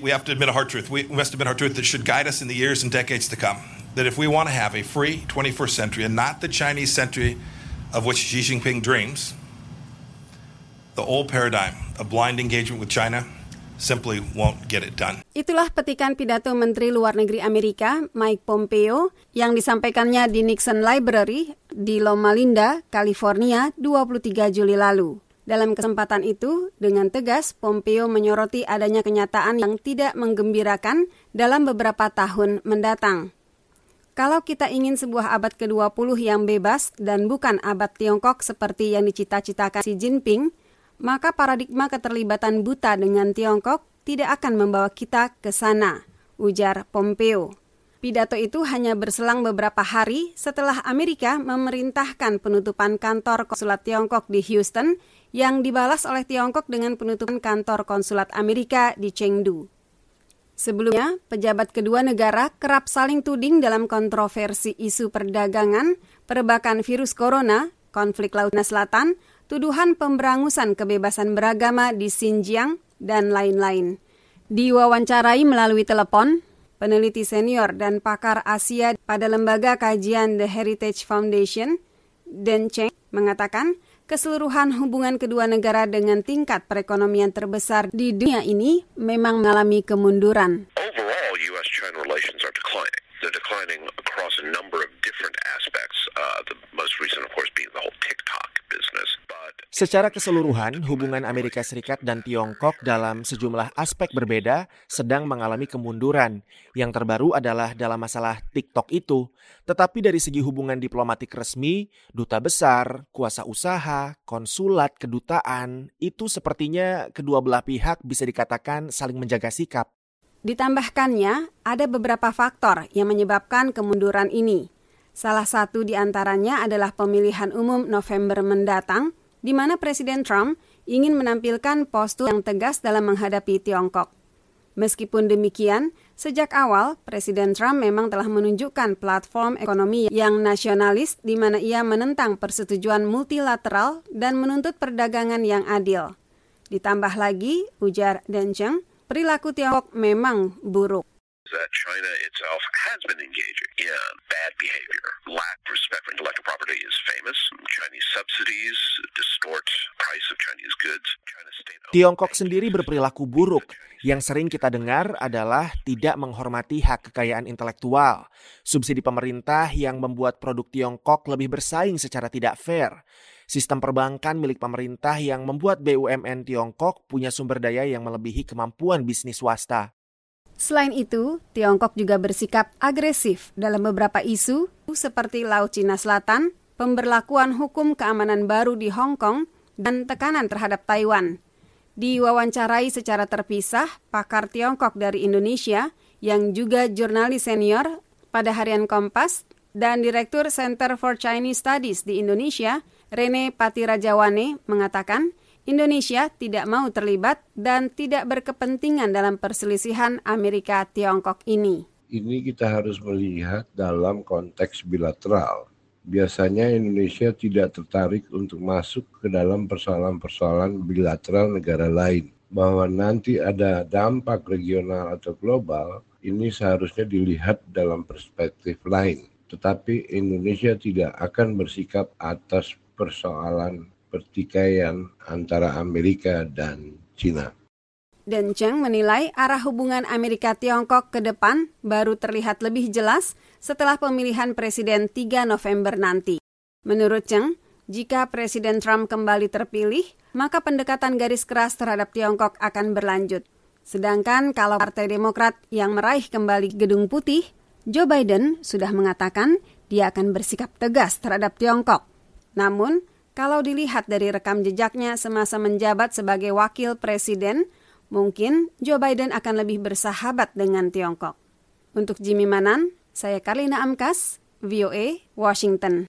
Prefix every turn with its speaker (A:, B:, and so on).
A: We have to admit a hard truth. We must admit a hard truth that should guide us in the years and decades to come. That if we want to have a free 21st century and not the Chinese century of which Xi Jinping dreams, the old paradigm of blind engagement with China simply won't get it done.
B: Itulah petikan pidato Menteri Luar Negeri Amerika Mike Pompeo yang disampaikannya di Nixon Library di Loma Linda, California 23 Juli lalu. Dalam kesempatan itu, dengan tegas Pompeo menyoroti adanya kenyataan yang tidak menggembirakan dalam beberapa tahun mendatang. Kalau kita ingin sebuah abad ke-20 yang bebas dan bukan abad Tiongkok seperti yang dicita-citakan Xi Jinping, maka paradigma keterlibatan buta dengan Tiongkok tidak akan membawa kita ke sana, ujar Pompeo. Pidato itu hanya berselang beberapa hari setelah Amerika memerintahkan penutupan kantor konsulat Tiongkok di Houston yang dibalas oleh Tiongkok dengan penutupan kantor konsulat Amerika di Chengdu. Sebelumnya, pejabat kedua negara kerap saling tuding dalam kontroversi isu perdagangan, perebakan virus corona, konflik Laut Selatan, tuduhan pemberangusan kebebasan beragama di Xinjiang, dan lain-lain. Diwawancarai melalui telepon, peneliti senior dan pakar Asia pada lembaga kajian The Heritage Foundation, Den Cheng, mengatakan keseluruhan hubungan kedua negara dengan tingkat perekonomian terbesar di dunia ini memang mengalami kemunduran.
C: Overall. Uh, business.
D: Secara keseluruhan, hubungan Amerika Serikat dan Tiongkok dalam sejumlah aspek berbeda sedang mengalami kemunduran. Yang terbaru adalah dalam masalah TikTok itu. Tetapi dari segi hubungan diplomatik resmi, duta besar, kuasa usaha, konsulat, kedutaan, itu sepertinya kedua belah pihak bisa dikatakan saling menjaga sikap.
B: Ditambahkannya, ada beberapa faktor yang menyebabkan kemunduran ini. Salah satu di antaranya adalah pemilihan umum November mendatang di mana Presiden Trump ingin menampilkan postur yang tegas dalam menghadapi Tiongkok. Meskipun demikian, sejak awal Presiden Trump memang telah menunjukkan platform ekonomi yang nasionalis di mana ia menentang persetujuan multilateral dan menuntut perdagangan yang adil. Ditambah lagi, ujar Deng Cheng, perilaku Tiongkok memang buruk
C: China itself has been engaging in bad behavior. Lack is famous. Chinese subsidies distort price of Chinese goods.
D: Tiongkok sendiri berperilaku buruk. Yang sering kita dengar adalah tidak menghormati hak kekayaan intelektual, subsidi pemerintah yang membuat produk Tiongkok lebih bersaing secara tidak fair, sistem perbankan milik pemerintah yang membuat BUMN Tiongkok punya sumber daya yang melebihi kemampuan bisnis swasta.
B: Selain itu, Tiongkok juga bersikap agresif dalam beberapa isu seperti Laut Cina Selatan, pemberlakuan hukum keamanan baru di Hong Kong, dan tekanan terhadap Taiwan. Diwawancarai secara terpisah, pakar Tiongkok dari Indonesia yang juga jurnalis senior pada harian Kompas dan Direktur Center for Chinese Studies di Indonesia, Rene Patirajawane, mengatakan Indonesia tidak mau terlibat dan tidak berkepentingan dalam perselisihan Amerika-Tiongkok ini.
E: Ini kita harus melihat dalam konteks bilateral. Biasanya Indonesia tidak tertarik untuk masuk ke dalam persoalan-persoalan bilateral negara lain. Bahwa nanti ada dampak regional atau global, ini seharusnya dilihat dalam perspektif lain. Tetapi Indonesia tidak akan bersikap atas persoalan pertikaian antara Amerika dan China.
B: Dan Cheng menilai arah hubungan Amerika-Tiongkok ke depan baru terlihat lebih jelas setelah pemilihan Presiden 3 November nanti. Menurut Cheng, jika Presiden Trump kembali terpilih, maka pendekatan garis keras terhadap Tiongkok akan berlanjut. Sedangkan kalau Partai Demokrat yang meraih kembali Gedung Putih, Joe Biden sudah mengatakan dia akan bersikap tegas terhadap Tiongkok. Namun, kalau dilihat dari rekam jejaknya semasa menjabat sebagai wakil presiden, mungkin Joe Biden akan lebih bersahabat dengan Tiongkok. Untuk Jimmy Manan, saya Karlina Amkas, VOA, Washington.